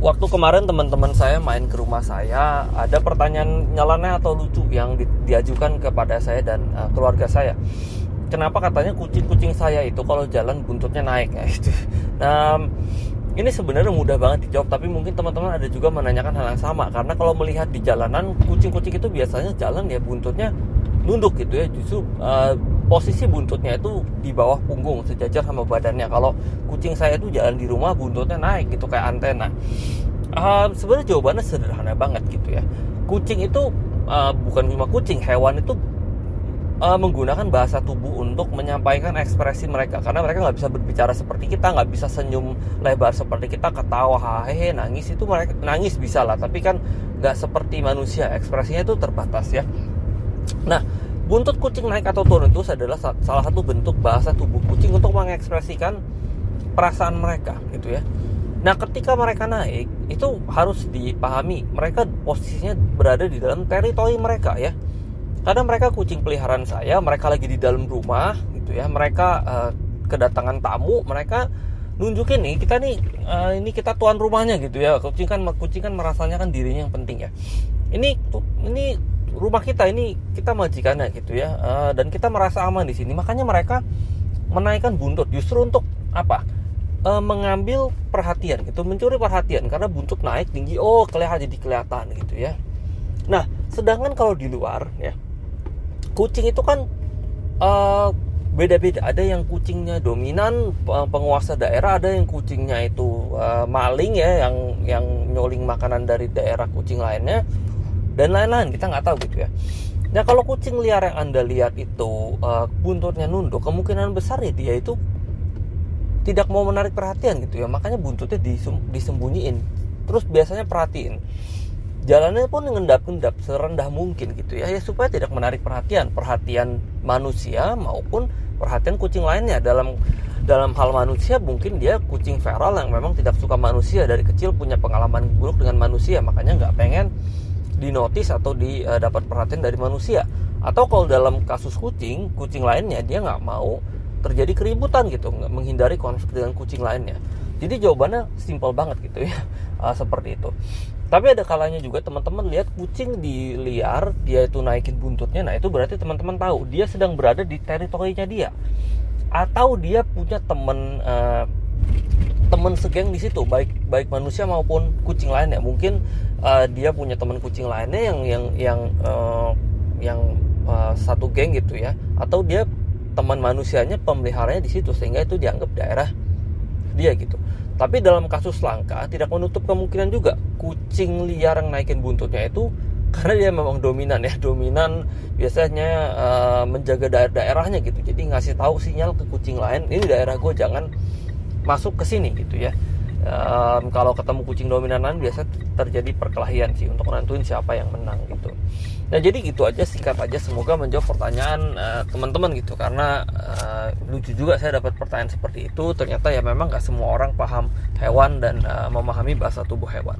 waktu kemarin teman-teman saya main ke rumah saya ada pertanyaan nyeleneh atau lucu yang di, diajukan kepada saya dan uh, keluarga saya. Kenapa katanya kucing-kucing saya itu kalau jalan buntutnya naik? Ya itu. Nah ini sebenarnya mudah banget dijawab tapi mungkin teman-teman ada juga menanyakan hal yang sama. Karena kalau melihat di jalanan kucing-kucing itu biasanya jalan ya buntutnya nunduk gitu ya. Justru uh, posisi buntutnya itu di bawah punggung sejajar sama badannya. Kalau kucing saya itu jalan di rumah buntutnya naik gitu kayak antena. Uh, sebenarnya jawabannya sederhana banget gitu ya. Kucing itu uh, bukan cuma kucing hewan itu uh, menggunakan bahasa tubuh untuk menyampaikan ekspresi mereka. Karena mereka nggak bisa berbicara seperti kita nggak bisa senyum lebar seperti kita ketawa hehe nangis itu mereka nangis bisa lah. Tapi kan nggak seperti manusia ekspresinya itu terbatas ya. Nah buntut kucing naik atau turun itu adalah salah satu bentuk bahasa tubuh kucing untuk mengekspresikan perasaan mereka gitu ya. Nah, ketika mereka naik, itu harus dipahami mereka posisinya berada di dalam teritori mereka ya. Karena mereka kucing peliharaan saya, mereka lagi di dalam rumah gitu ya. Mereka uh, kedatangan tamu, mereka nunjukin nih kita nih uh, ini kita tuan rumahnya gitu ya. Kucing kan kucing kan merasanya kan dirinya yang penting ya. Ini ini rumah kita ini kita majikannya gitu ya uh, dan kita merasa aman di sini. Makanya mereka menaikkan buntut justru untuk apa? Uh, mengambil perhatian gitu mencuri perhatian karena buntut naik tinggi. Oh kelihatan jadi kelihatan gitu ya. Nah sedangkan kalau di luar ya kucing itu kan uh, beda-beda. Ada yang kucingnya dominan penguasa daerah ada yang kucingnya itu uh, maling ya yang yang nyoling makanan dari daerah kucing lainnya dan lain-lain kita nggak tahu gitu ya. Nah kalau kucing liar yang anda lihat itu uh, buntutnya nunduk kemungkinan besar ya dia itu tidak mau menarik perhatian gitu ya. Makanya buntutnya disembunyiin. Terus biasanya perhatiin. Jalannya pun ngendap-ngendap serendah mungkin gitu ya. Ya supaya tidak menarik perhatian. Perhatian manusia maupun perhatian kucing lainnya. Dalam dalam hal manusia mungkin dia kucing feral yang memang tidak suka manusia. Dari kecil punya pengalaman buruk dengan manusia makanya nggak pengen dinotis atau didapat eh, perhatian dari manusia. Atau kalau dalam kasus kucing kucing lainnya dia nggak mau terjadi keributan gitu menghindari konflik dengan kucing lainnya. Jadi jawabannya simpel banget gitu ya uh, seperti itu. Tapi ada kalanya juga teman-teman lihat kucing di liar dia itu naikin buntutnya nah itu berarti teman-teman tahu dia sedang berada di teritorinya dia. Atau dia punya teman uh, teman segeng di situ baik baik manusia maupun kucing lainnya. Mungkin uh, dia punya teman kucing lainnya yang yang yang uh, yang uh, satu geng gitu ya. Atau dia teman manusianya pemeliharanya di situ sehingga itu dianggap daerah dia gitu. Tapi dalam kasus langka tidak menutup kemungkinan juga kucing liar yang naikin buntutnya itu karena dia memang dominan ya. Dominan biasanya uh, menjaga daerah daerahnya gitu. Jadi ngasih tahu sinyal ke kucing lain ini daerah gue jangan masuk ke sini gitu ya um, kalau ketemu kucing dominanan biasa terjadi perkelahian sih untuk nentuin siapa yang menang gitu. Nah jadi gitu aja singkat aja. Semoga menjawab pertanyaan uh, teman-teman gitu. Karena uh, lucu juga saya dapat pertanyaan seperti itu. Ternyata ya memang gak semua orang paham hewan dan uh, memahami bahasa tubuh hewan